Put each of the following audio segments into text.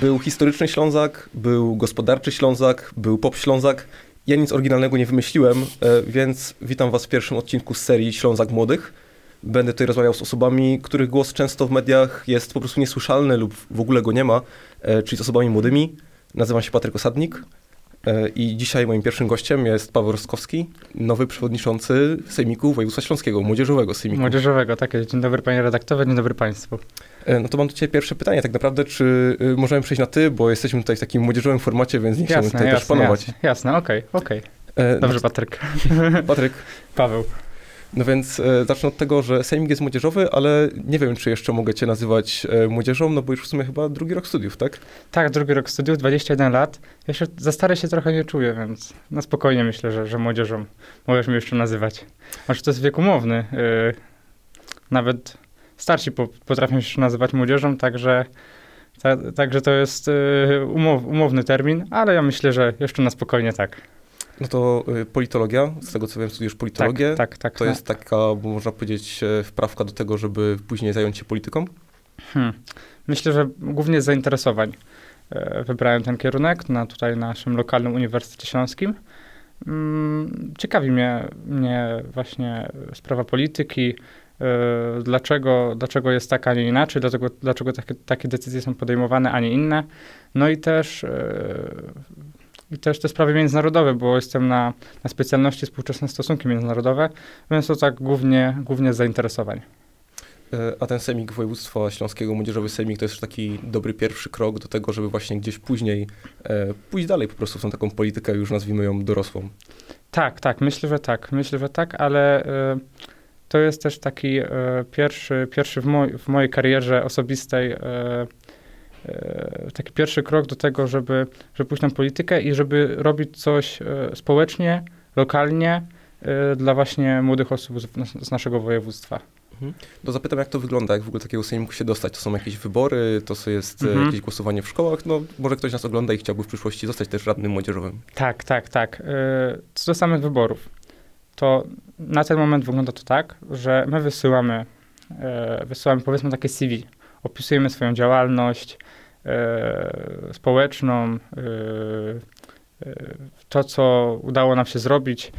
Był historyczny Ślązak, był gospodarczy Ślązak, był pop Ślązak. Ja nic oryginalnego nie wymyśliłem, e, więc witam was w pierwszym odcinku z serii Ślązak Młodych. Będę tutaj rozmawiał z osobami, których głos często w mediach jest po prostu niesłyszalny lub w ogóle go nie ma, e, czyli z osobami młodymi. Nazywam się Patryk Osadnik e, i dzisiaj moim pierwszym gościem jest Paweł Rostkowski, nowy przewodniczący Sejmiku Województwa Śląskiego, Młodzieżowego Sejmiku. Młodzieżowego, tak. Dzień dobry panie redaktorze, dzień dobry państwu. E, no to mam do ciebie pierwsze pytanie, tak naprawdę, czy y, możemy przejść na ty, bo jesteśmy tutaj w takim młodzieżowym formacie, więc nie chciałbym Jasne, tutaj też jasne, panować. jasne, jasne, okej, okej. E, Dobrze no, Patryk. Patryk, Paweł. no więc e, zacznę od tego, że Sejmik jest młodzieżowy, ale nie wiem, czy jeszcze mogę cię nazywać e, młodzieżą, no bo już w sumie chyba drugi rok studiów, tak? Tak, drugi rok studiów, 21 lat. Ja się za stary się trochę nie czuję, więc na spokojnie myślę, że, że młodzieżą możesz mnie jeszcze nazywać. Znaczy to jest wiek umowny. Yy, nawet starsi po, potrafią się nazywać młodzieżą, także, ta, także to jest yy, umow, umowny termin, ale ja myślę, że jeszcze na spokojnie tak. No to y, politologia, z tego co wiem, studiujesz politologię. Tak, tak, tak. To jest taka, można powiedzieć, e, wprawka do tego, żeby później zająć się polityką? Hmm. Myślę, że głównie z zainteresowań e, wybrałem ten kierunek na tutaj naszym lokalnym Uniwersytecie Śląskim. Mm, Ciekawi mnie, mnie właśnie sprawa polityki, dlaczego, dlaczego jest tak, a nie inaczej, dlaczego, dlaczego takie, takie decyzje są podejmowane, a nie inne. No i też, e, i też te sprawy międzynarodowe, bo jestem na, na specjalności współczesne stosunki międzynarodowe, więc to tak głównie, głównie z zainteresowań. E, A ten Sejmik Województwa Śląskiego, Młodzieżowy Sejmik, to jest taki dobry pierwszy krok do tego, żeby właśnie gdzieś później e, pójść dalej po prostu w tą taką politykę, już nazwijmy ją dorosłą. Tak, tak, myślę, że tak, myślę, że tak, ale to jest też taki y, pierwszy, pierwszy w, moj, w mojej karierze osobistej, y, y, taki pierwszy krok do tego, żeby, żeby pójść na politykę i żeby robić coś społecznie, lokalnie dla właśnie młodych osób z, z naszego województwa. To zapytam, jak to wygląda, jak w ogóle takiego Sejmiku się dostać? To są jakieś wybory, to co jest e, Mhm. jakieś głosowanie w szkołach? No, może ktoś nas ogląda i chciałby w przyszłości zostać też radnym młodzieżowym. Tak, tak, tak. Co do samych wyborów, to na ten moment wygląda to tak, że my wysyłamy, y, wysyłamy powiedzmy takie CV, opisujemy swoją działalność y, społeczną, y, y, to co udało nam się zrobić,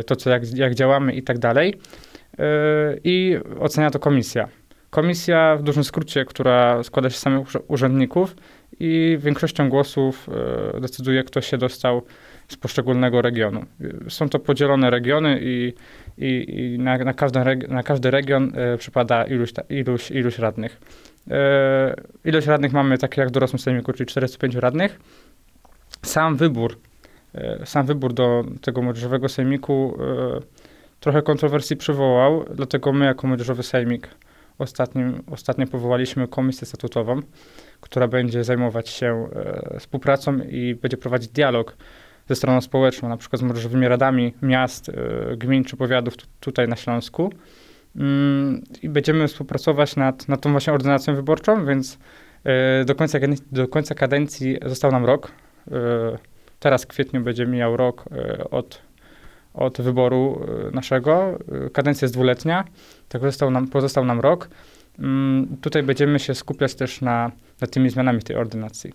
y, to co jak, jak działamy i tak dalej. Y, I ocenia to komisja. Komisja w dużym skrócie, która składa się z samych urzędników i większością głosów decyduje, kto się dostał z poszczególnego regionu. Są to podzielone regiony i, i, i na, na, każdy reg- na każdy region y, przypada iluś, ta- iluś, iluś radnych. Y, ilość radnych mamy takie jak w dorosłym sejmiku, czyli 45 radnych. Sam wybór, y, sam wybór do tego młodzieżowego sejmiku trochę kontrowersji przywołał, dlatego my jako młodzieżowy sejmik ostatnim, ostatnio powołaliśmy komisję statutową, która będzie zajmować się e, współpracą i będzie prowadzić dialog ze stroną społeczną, na przykład z młodzieżowymi radami miast, e, gmin czy powiatów tu, tutaj na Śląsku. Mm, I będziemy współpracować nad, nad tą właśnie ordynacją wyborczą, więc e, do końca, do końca kadencji został nam rok. E, Teraz w kwietniu będzie mijał rok od, od wyboru naszego. Kadencja jest dwuletnia, tak pozostał nam, pozostał nam rok. Mm, Tutaj będziemy się skupiać też na, na tymi zmianami tej ordynacji.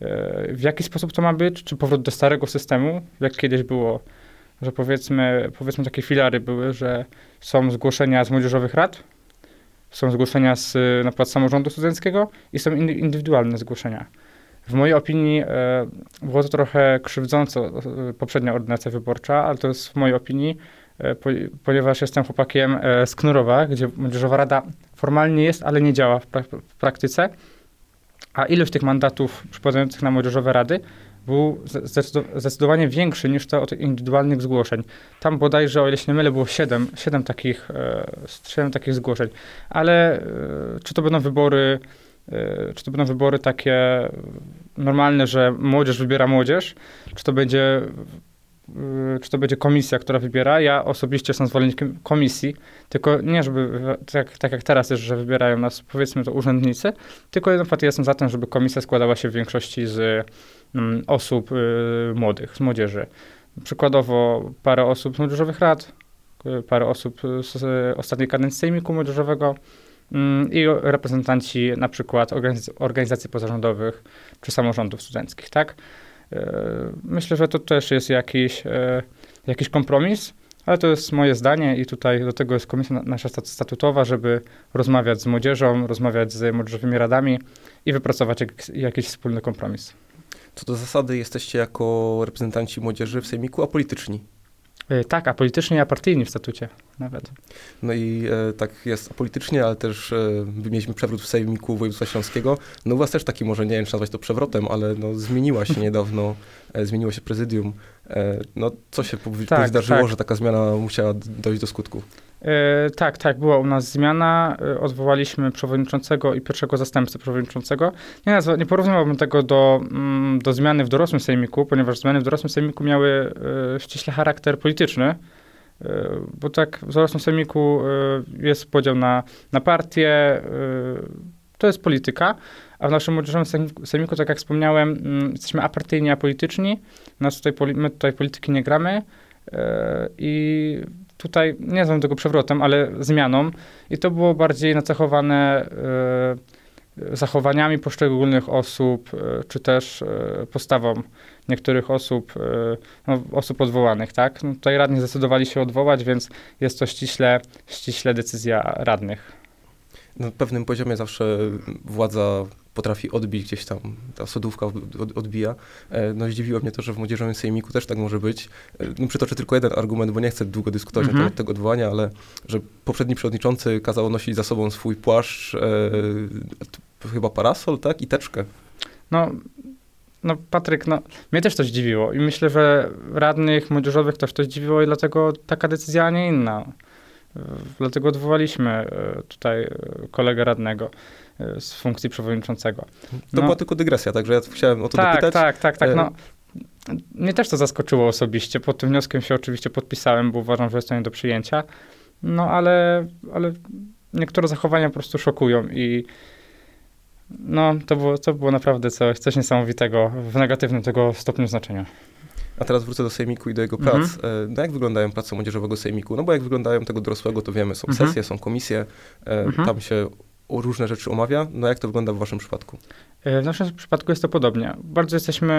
E, W jaki sposób to ma być? Czy powrót do starego systemu, jak kiedyś było, że powiedzmy, powiedzmy takie filary były, że są zgłoszenia z młodzieżowych rad, są zgłoszenia z na przykład samorządu studenckiego i są indy- indywidualne zgłoszenia. W mojej opinii e, było to trochę krzywdząco e, poprzednia ordynacja wyborcza, ale to jest w mojej opinii, e, po, ponieważ jestem chłopakiem e, z Knurowa, gdzie młodzieżowa rada formalnie jest, ale nie działa w, prak- w praktyce, a ilość tych mandatów przypadających na młodzieżowe rady był zdecydo- zdecydowanie większy niż te od indywidualnych zgłoszeń. Tam bodajże, o ile się nie mylę, było 7, 7, takich, e, 7 takich zgłoszeń. Ale e, czy to będą wybory, e, czy to będą wybory takie normalne, że młodzież wybiera młodzież, czy to będzie czy to będzie komisja, która wybiera. Ja osobiście jestem zwolennikiem komisji, tylko nie, żeby tak, tak jak teraz jest, że wybierają nas powiedzmy to urzędnicy, tylko na przykład jestem za tym, żeby komisja składała się w większości z mm, osób y, młodych, z młodzieży. Przykładowo parę osób z młodzieżowych rad, y, parę osób z, z ostatniej kadencji Sejmiku Młodzieżowego, mm, i reprezentanci na przykład organizacji pozarządowych czy samorządów studenckich, tak? E, myślę, że to też jest jakiś, e, jakiś kompromis, ale to jest moje zdanie i tutaj do tego jest komisja nasza statutowa, żeby rozmawiać z młodzieżą, rozmawiać z młodzieżowymi radami i wypracować jak, jakiś wspólny kompromis. Co do zasady jesteście jako reprezentanci młodzieży w Sejmiku apolityczni. E, tak, apolitycznie, a partyjni w statucie nawet. No i e, tak jest apolitycznie, ale też e, mieliśmy przewrót w Sejmiku Województwa Śląskiego. No u was też taki może, nie wiem czy nazwać to przewrotem, ale no zmieniła się niedawno, e, zmieniło się prezydium. E, no co się tak, zdarzyło, tak. że taka zmiana musiała dojść do skutku? E, tak, tak, była u nas zmiana. E, odwołaliśmy przewodniczącego i pierwszego zastępcę przewodniczącego. Nie, nazwa, nie porównywałbym tego do, mm, do zmiany w dorosłym sejmiku, ponieważ zmiany w dorosłym sejmiku miały e, ściśle charakter polityczny. Bo tak w dorosłym sejmiku jest podział na, na partie, to jest polityka, a w naszym młodzieżowym sejmiku, tak jak wspomniałem, mm, jesteśmy apartyjni, apolityczni. Nas tutaj, my tutaj polityki nie gramy i tutaj nie nazywam tego przewrotem, ale zmianą i to było bardziej nacechowane y, zachowaniami poszczególnych osób, y, czy też y, postawą niektórych osób, no, osób odwołanych, tak? No, tutaj radni zdecydowali się odwołać, więc jest to ściśle, ściśle decyzja radnych. Na pewnym poziomie zawsze władza potrafi odbić gdzieś tam, ta sodówka odbija. E, no zdziwiło mnie to, że w Młodzieżowym Sejmiku też tak może być. E, no przytoczę tylko jeden argument, bo nie chcę długo dyskutować mhm. na temat tego odwołania, ale że poprzedni przewodniczący kazał nosić za sobą swój płaszcz, e, chyba parasol, tak, i teczkę. No, no Patryk, no, mnie też to zdziwiło i myślę, że radnych młodzieżowych też to zdziwiło i dlatego taka decyzja, a nie inna. Dlatego odwołaliśmy tutaj kolegę radnego. E, z funkcji przewodniczącego. To no. była tylko dygresja, także ja chciałem o to tak, dopytać. Tak, tak, tak. No. Mnie też to zaskoczyło osobiście. Pod tym wnioskiem się oczywiście podpisałem, bo uważam, że jest to nie do przyjęcia. No ale, ale niektóre zachowania po prostu szokują i no, to było, to było naprawdę coś, coś niesamowitego w negatywnym tego stopniu znaczenia. A teraz wrócę do Sejmiku i do jego prac. Mhm. E, no jak wyglądają prace młodzieżowego Sejmiku? No bo jak wyglądają tego dorosłego, to wiemy, są mhm. sesje, są komisje, e, mhm. tam się różne rzeczy omawia. No jak to wygląda w waszym przypadku? E, w naszym przypadku jest to podobnie. Bardzo jesteśmy,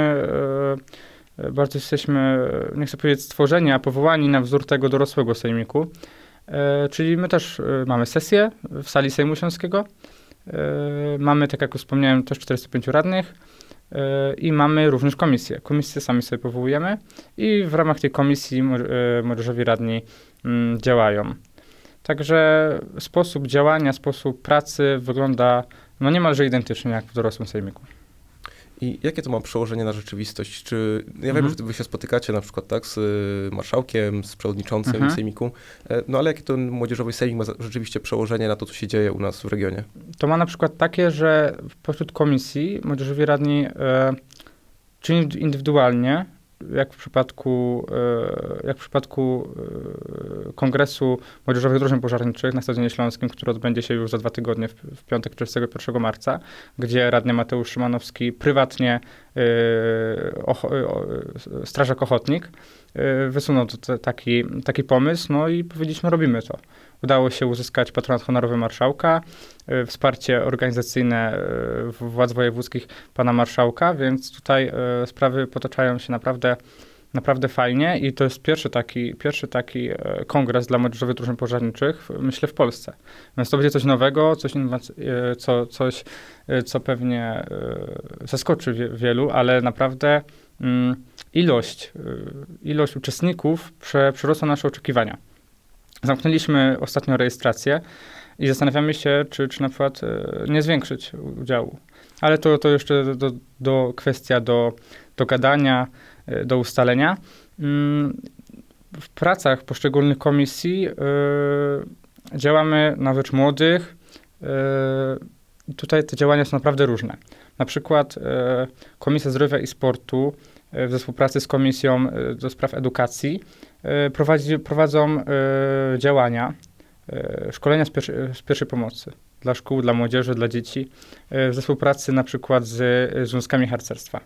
e, e, bardzo jesteśmy, nie chcę powiedzieć stworzeni, a powołani na wzór tego dorosłego sejmiku. Czyli my też mamy sesję w sali Sejmu Śląskiego. Mamy, tak jak wspomniałem, też 45 radnych i mamy również komisje. Komisje sami sobie powołujemy i w ramach tej komisji młodzieżowi radni mm, działają. Także sposób działania, sposób pracy wygląda no niemalże identycznie jak w dorosłym sejmiku. I jakie to ma przełożenie na rzeczywistość? Czy ja mhm. wiem, że wy się spotykacie na przykład tak z y, marszałkiem, z przewodniczącym mhm. sejmiku, e, no ale jakie to młodzieżowy sejmik ma rzeczywiście przełożenie na to, co się dzieje u nas w regionie? To ma na przykład takie, że pośród komisji młodzieżowi radni e, czy indywidualnie jak w przypadku, e, jak w przypadku e, Kongresu Młodzieżowych Drużyn Pożarniczych na Stadionie Śląskim, który odbędzie się już za dwa tygodnie w, piątek 31 marca, gdzie radny Mateusz Szymanowski prywatnie, e, strażak ochotnik, wysunął taki, taki pomysł, no i powiedzieliśmy, robimy to. Udało się uzyskać patronat honorowy marszałka, e, wsparcie organizacyjne e, władz wojewódzkich pana marszałka, więc tutaj e, sprawy potaczają się naprawdę naprawdę fajnie i to jest pierwszy taki, pierwszy taki kongres dla młodzieżowych drużyn pożarniczych, myślę, w Polsce. Więc to będzie coś nowego, coś, co, coś, co pewnie zaskoczy wielu, ale naprawdę mm, ilość, ilość uczestników prze, przerosła nasze oczekiwania. Zamknęliśmy ostatnio rejestrację i zastanawiamy się, czy, czy na przykład e, nie zwiększyć udziału. Ale to, to jeszcze do, do, kwestia do, do gadania, e, do ustalenia. Mm, w pracach poszczególnych komisji y, działamy na rzecz młodych. Tutaj te działania są naprawdę różne. Na przykład Komisja Zdrowia i Sportu we współpracy z Komisją do Spraw Edukacji E, prowadzi, prowadzą e, działania, e, szkolenia z, pierwszy, z pierwszej pomocy dla szkół, dla młodzieży, dla dzieci, w współpracy na przykład z związkami harcerstwa.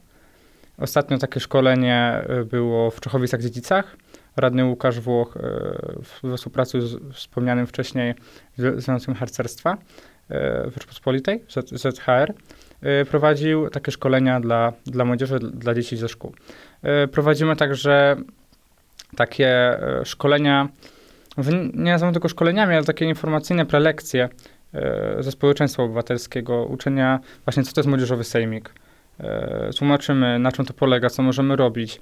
Ostatnio takie szkolenie było w Czechowicach-Dziedzicach. Radny Łukasz Włoch we współpracy z wspomnianym wcześniej Związkiem Harcerstwa Rzeczpospolitej, ZHR, prowadził takie szkolenia dla, dla młodzieży, dla dzieci ze szkół. Prowadzimy także takie szkolenia, nie nazywam tego szkoleniami, ale takie informacyjne prelekcje ze społeczeństwa obywatelskiego, uczenia właśnie, co to jest młodzieżowy sejmik, E, tłumaczymy, na czym to polega, co możemy robić.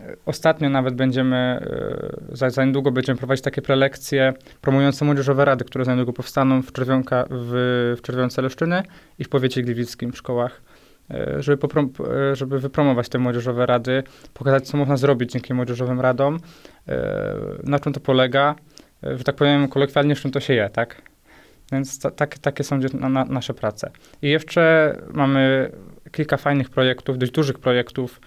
E, ostatnio nawet będziemy, e, za, za niedługo będziemy prowadzić takie prelekcje promujące młodzieżowe rady, które za niedługo powstaną w, Czerwionka, w, w Czerwionce Leszczyny i w powiecie gliwickim w szkołach, żeby, poprom, żeby wypromować te młodzieżowe rady, pokazać, co można zrobić dzięki młodzieżowym radom, na czym to polega, że tak powiem kolokwialnie, czym to się je, tak? Więc ta, tak, takie są na, na, nasze prace. I jeszcze mamy kilka fajnych projektów, dość dużych projektów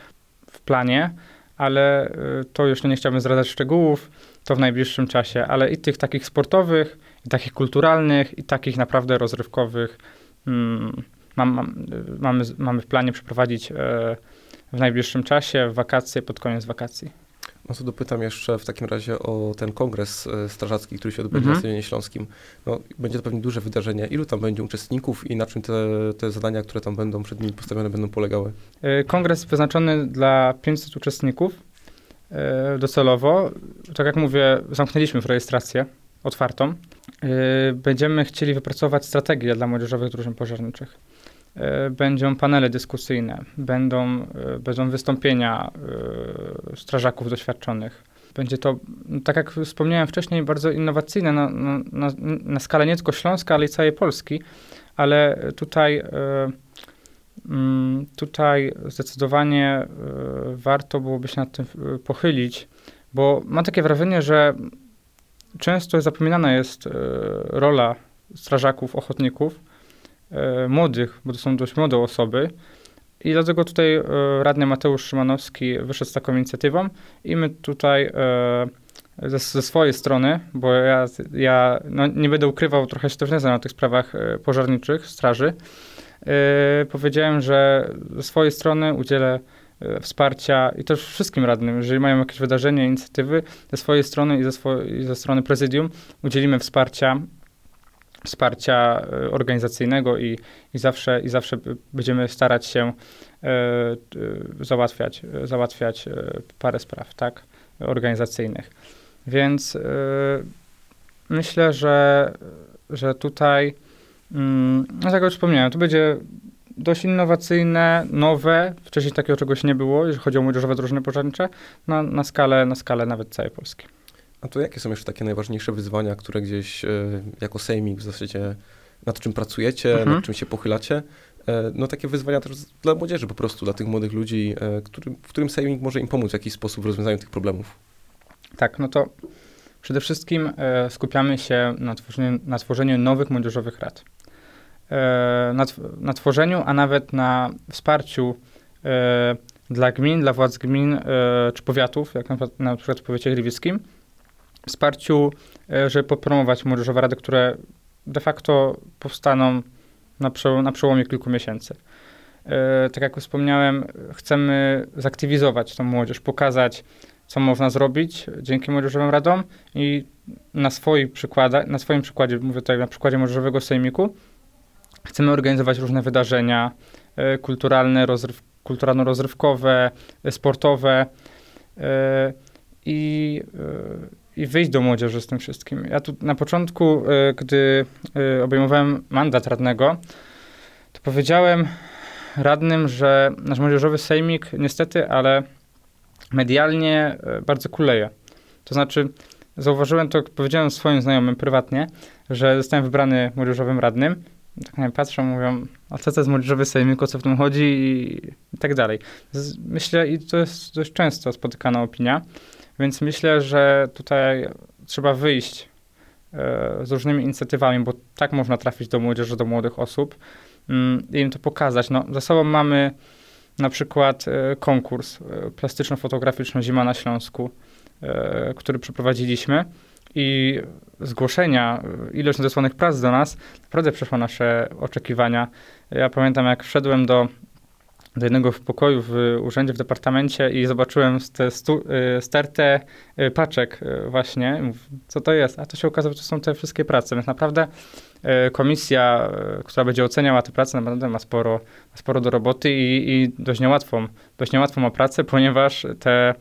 w planie, ale to już nie chciałbym zdradzać szczegółów, to w najbliższym czasie, ale i tych takich sportowych, i takich kulturalnych, i takich naprawdę rozrywkowych mm, mam, mam, mamy, mamy w planie przeprowadzić e, w najbliższym czasie, w wakacje, pod koniec wakacji. No to dopytam jeszcze w takim razie o ten kongres e, strażacki, który się odbędzie mhm. na Stadionie Śląskim. No, będzie to pewnie duże wydarzenie. Ilu tam będzie uczestników i na czym te, te zadania, które tam będą przed nimi postawione, będą polegały? E, kongres wyznaczony dla 500 uczestników docelowo. Tak jak mówię, zamknęliśmy w rejestrację otwartą. Będziemy chcieli wypracować strategię dla młodzieżowych drużyn pożarniczych. E, będą panele dyskusyjne, będą, e, będą wystąpienia e, strażaków doświadczonych. Będzie to, tak jak wspomniałem wcześniej, bardzo innowacyjne na, na, na skalę nie tylko Śląska, ale i całej Polski, ale tutaj, mm, tutaj zdecydowanie warto byłoby się nad tym pochylić, bo mam takie wrażenie, że często zapominana jest rola strażaków, ochotników, młodych, bo to są dość młode osoby. I dlatego tutaj e, radny Mateusz Szymanowski wyszedł z taką inicjatywą i my tutaj e, ze, ze swojej strony, bo ja, ja no, nie będę ukrywał, trochę się też nie znam na tych sprawach pożarniczych, straży, powiedziałem, że ze swojej strony udzielę wsparcia i też wszystkim radnym, jeżeli mają jakieś wydarzenie, inicjatywy, ze swojej strony i ze, swo- i ze strony prezydium udzielimy wsparcia wsparcia e, organizacyjnego i, i, zawsze, i zawsze będziemy starać się e, e, załatwiać, załatwiać parę spraw, tak, organizacyjnych. Więc myślę, że, że tutaj, mm, no tak jak już wspomniałem, to będzie dość innowacyjne, nowe, wcześniej takiego czegoś nie było, jeżeli chodzi o młodzieżowe drużyny pożarnicze, na, na, skalę, na skalę nawet całej Polski. A to jakie są jeszcze takie najważniejsze wyzwania, które gdzieś e, jako sejmik w zasadzie nad czym pracujecie, mhm. nad czym się pochylacie? E, no takie wyzwania też dla młodzieży po prostu, dla tych młodych ludzi, e, który, w którym sejmik może im pomóc w jakiś sposób w rozwiązaniu tych problemów. Tak, no to przede wszystkim skupiamy się na tworzeniu, na tworzeniu nowych młodzieżowych rad. Na, na tworzeniu, a nawet na wsparciu dla gmin, dla władz gmin czy powiatów, jak na, na przykład w powiecie gliwickim, wsparciu, e, żeby popromować młodzieżowe rady, które de facto powstaną na, przełom, na przełomie kilku miesięcy. E, tak jak wspomniałem, chcemy zaktywizować tą młodzież, pokazać, co można zrobić dzięki młodzieżowym radom i na, na swoim przykładzie, mówię tutaj na przykładzie młodzieżowego sejmiku, chcemy organizować różne wydarzenia e, kulturalne, rozryw, kulturalno-rozrywkowe, sportowe i i wyjść do młodzieży z tym wszystkim. Ja tu na początku, y, gdy y, obejmowałem mandat radnego, to powiedziałem radnym, że nasz młodzieżowy sejmik niestety, ale medialnie y, bardzo kuleje. To znaczy, zauważyłem to, powiedziałem swoim znajomym prywatnie, że zostałem wybrany młodzieżowym radnym. Tak na mnie patrzą, mówią, a co to jest młodzieżowy sejmik, o co w tym chodzi i, i tak dalej. Myślę, i to jest dość często spotykana opinia, więc myślę, że tutaj trzeba wyjść e, z różnymi inicjatywami, bo tak można trafić do młodzieży, do młodych osób mm, i im to pokazać. No, za sobą mamy na przykład e, konkurs e, plastyczno-fotograficzny Zima na Śląsku, który przeprowadziliśmy i zgłoszenia, ilość nadesłanych prac do nas naprawdę przeszła nasze oczekiwania. Ja pamiętam, jak wszedłem do do jednego w pokoju w urzędzie, w departamencie i zobaczyłem y, stertę y, paczek y, właśnie. Co to jest? A to się okazało, że to są te wszystkie prace. Więc naprawdę komisja, która będzie oceniała te prace, naprawdę ma sporo, sporo do roboty i, i dość niełatwą, dość niełatwą ma pracę, ponieważ te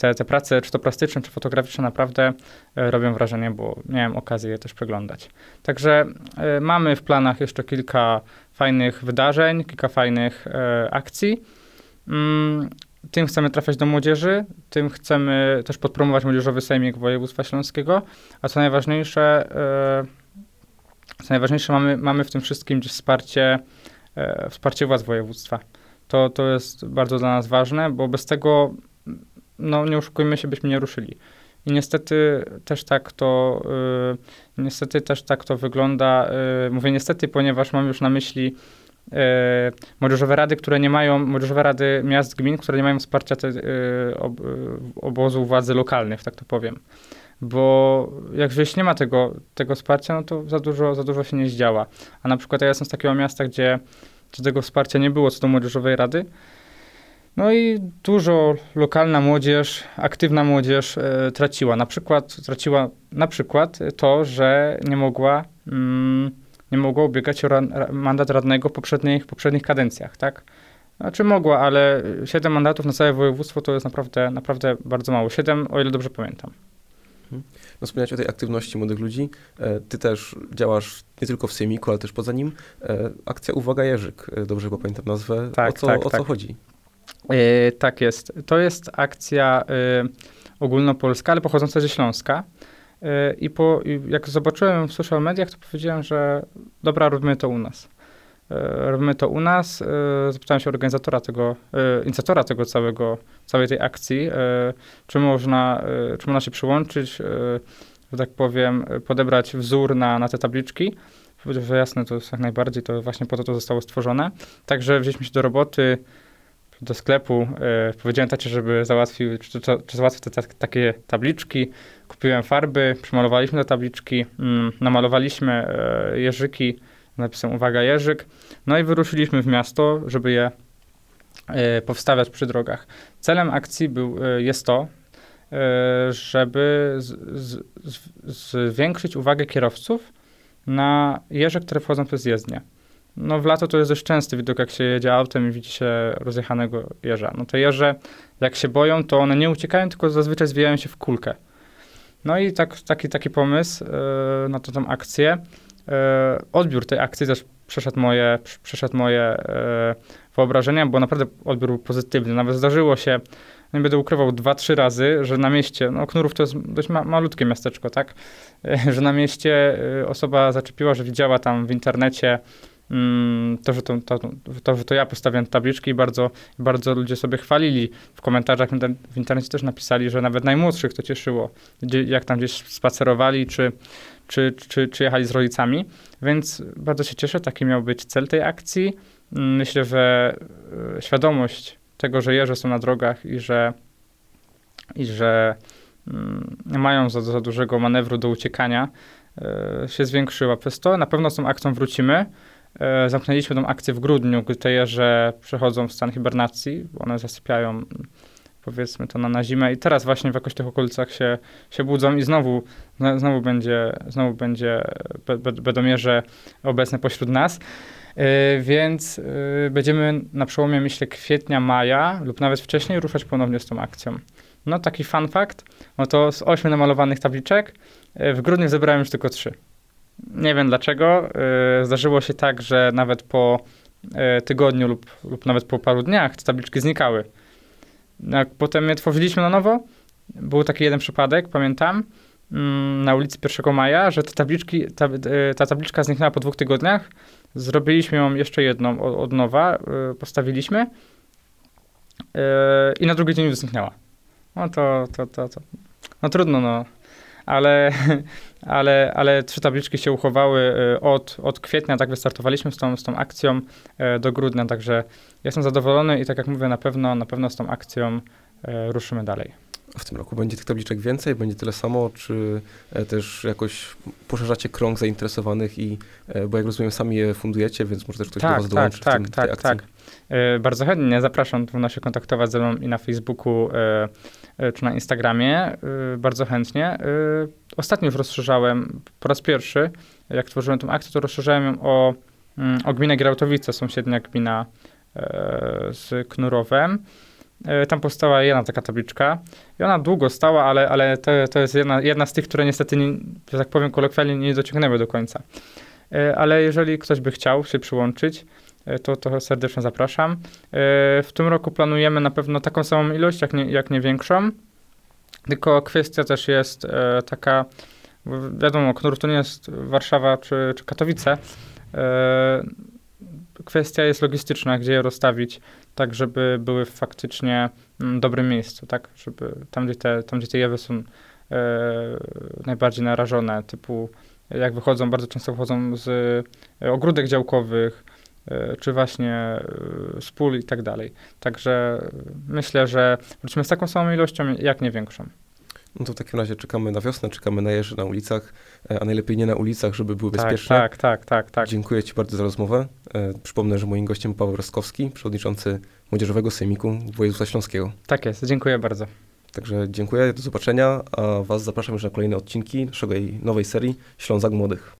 te, te prace, czy to plastyczne, czy fotograficzne, naprawdę e, robią wrażenie, bo miałem okazję je też przeglądać. Także e, mamy w planach jeszcze kilka fajnych wydarzeń, kilka fajnych e, akcji. Mm, tym chcemy trafiać do młodzieży, tym chcemy też podpromować Młodzieżowy Sejmik Województwa Śląskiego, a co najważniejsze, co najważniejsze mamy, mamy w tym wszystkim wsparcie, wsparcie władz województwa. To, to jest bardzo dla nas ważne, bo bez tego no nie oszukujmy się, byśmy nie ruszyli. I niestety też tak to, y, niestety też tak to wygląda. Y, mówię niestety, ponieważ mam już na myśli y, młodzieżowe rady, które nie mają, młodzieżowe rady miast, gmin, które nie mają wsparcia te, y, ob, obozu władzy lokalnych, tak to powiem. Bo jak jeśli nie ma tego, tego wsparcia, no to za dużo, za dużo się nie zdziała. A na przykład ja jestem z takiego miasta, gdzie, gdzie tego wsparcia nie było co do młodzieżowej rady, no i dużo lokalna młodzież, aktywna młodzież e, traciła. Na przykład traciła na przykład to, że nie mogła, mm, nie mogła ubiegać o ra, mandat radnego w poprzednich, poprzednich kadencjach, tak? Znaczy mogła, ale 7 mandatów na całe województwo to jest naprawdę, naprawdę bardzo mało. 7, o ile dobrze pamiętam. Mhm. No wspomniałeś o tej aktywności młodych ludzi. E, ty też działasz nie tylko w Sejmiku, ale też poza nim. E, akcja Uwaga Jerzyk, e, dobrze chyba pamiętam nazwę. Tak, o co, tak, o co tak. chodzi? Yy, tak jest. To jest akcja yy, ogólnopolska, ale pochodząca ze Śląska. Yy, I, po, jak zobaczyłem w social mediach, to powiedziałem, że dobra, robimy to u nas. Robimy to u nas. Zapytałem się organizatora tego, inicjatora tego całego, całej tej akcji, czy można, czy można się przyłączyć, że tak powiem, podebrać wzór na, na te tabliczki. Powiedział, że jasne, to jest jak najbardziej, to właśnie po to to zostało stworzone. Także wzięliśmy się do roboty, do sklepu, e, powiedziałem tacie, żeby załatwił, czy, czy, załatwił te, takie tabliczki. Kupiłem farby, przymalowaliśmy te tabliczki, mm, namalowaliśmy e, jeżyki, napisem uwaga Jerzyk, no i wyruszyliśmy w miasto, żeby je e, powstawiać przy drogach. Celem akcji był, jest to, żeby z, z, zwiększyć uwagę kierowców na jeże, które wchodzą przez jezdnię. No w lato to jest dość częsty widok, jak się jedzie autem i widzi się rozjechanego jeża. No te jeże, jak się boją, to one nie uciekają, tylko zazwyczaj zwijają się w kulkę. No i tak, taki, taki pomysł yy, na tą akcję. Yy, odbiór tej akcji też przeszedł moje, przeszedł moje yy, wyobrażenia, bo naprawdę odbiór był pozytywny. Nawet zdarzyło się, nie będę ukrywał, dwa, trzy razy, że na mieście, no Knurów to jest dość ma, malutkie miasteczko, tak, że na mieście osoba zaczepiła, że widziała tam w internecie to, że to, to, to, że to ja postawiłem tabliczki i bardzo, bardzo ludzie sobie chwalili. W komentarzach w internecie też napisali, że nawet najmłodszych to cieszyło, jak tam gdzieś spacerowali, czy, czy, czy, czy jechali z rodzicami. Więc bardzo się cieszę, taki miał być cel tej akcji. Mm, myślę, że e, świadomość tego, że jeże są na drogach i że, i że mm, mają za, za dużego manewru do uciekania, e, się zwiększyła. Przez to na pewno z tą akcją wrócimy. E, zamknęliśmy tą akcję w grudniu, gdy jeże przechodzą w stan hibernacji, one zasypiają powiedzmy to na, na zimę i teraz właśnie w jakoś tych okolicach się, się budzą i znowu, znowu będzie, znowu będzie be, bedomierze obecne pośród nas. Yy, więc yy, będziemy na przełomie, myślę, kwietnia, maja lub nawet wcześniej ruszać ponownie z tą akcją. No taki fun fact, no to z ośmiu namalowanych tabliczek yy, w grudniu zebrałem już tylko trzy. Nie wiem dlaczego. Y, zdarzyło się tak, że nawet po y, tygodniu lub, lub nawet po paru dniach te tabliczki znikały. Jak potem je tworzyliśmy na nowo, był taki jeden przypadek, pamiętam, mm, na ulicy 1 Maja, że te tabliczki, ta, y, ta tabliczka zniknęła po dwóch tygodniach. Zrobiliśmy ją jeszcze jedną od nowa, postawiliśmy i na drugi dzień już zniknęła. No to, to, to, to. No trudno, no ale, ale, ale trzy tabliczki się uchowały y, od, od kwietnia, tak wystartowaliśmy z tą, z tą akcją y, do grudnia, także jestem zadowolony i tak jak mówię, na pewno, na pewno z tą akcją y, ruszymy dalej. W tym roku będzie tych tabliczek więcej, będzie tyle samo, czy e, też jakoś poszerzacie krąg zainteresowanych i, e, bo jak rozumiem, sami je fundujecie, więc może też ktoś tak, do was dołączy tak, w tym, tak, akcji. tak. E, Bardzo chętnie zapraszam, można się kontaktować ze mną i na Facebooku, e, e, czy na Instagramie. E, Bardzo chętnie. E, Ostatnio już rozszerzałem po raz pierwszy, jak tworzyłem tą akcję, to rozszerzałem ją o, mm, o gminę Grałtowice, sąsiednia gmina e, z Knurowem. E, Tam powstała jedna taka tabliczka i ona długo stała, ale, ale to, to jest jedna, jedna z tych, które niestety, nie, że tak powiem kolokwialnie, nie dociągnęły do końca. E, Ale jeżeli ktoś by chciał się przyłączyć, e, to, to serdecznie zapraszam. E, W tym roku planujemy na pewno taką samą ilość, jak nie, jak nie większą. Tylko kwestia też jest e, taka, wiadomo, Knur to nie jest Warszawa czy, czy Katowice. E, Kwestia jest logistyczna, gdzie je rozstawić, tak żeby były faktycznie mm, dobrym miejscu, tak? Żeby tam, gdzie te, tam, gdzie te jawy są e, najbardziej narażone, typu jak wychodzą, bardzo często wychodzą z e, ogródek działkowych, e, czy właśnie e, z pól i tak dalej. Także e, myślę, że wrócimy z taką samą ilością, jak nie większą. No to w takim razie czekamy na wiosnę, czekamy na jeży na ulicach, e, a najlepiej nie na ulicach, żeby były Tak, bezpieczne. tak, tak, tak, tak. Dziękuję Ci bardzo za rozmowę. E, Przypomnę, że moim gościem Paweł Roskowski, przewodniczący Młodzieżowego Sejmiku Województwa Śląskiego. Tak jest, dziękuję bardzo. Także dziękuję, do zobaczenia, a Was zapraszam już na kolejne odcinki naszej nowej serii Ślązak Młodych.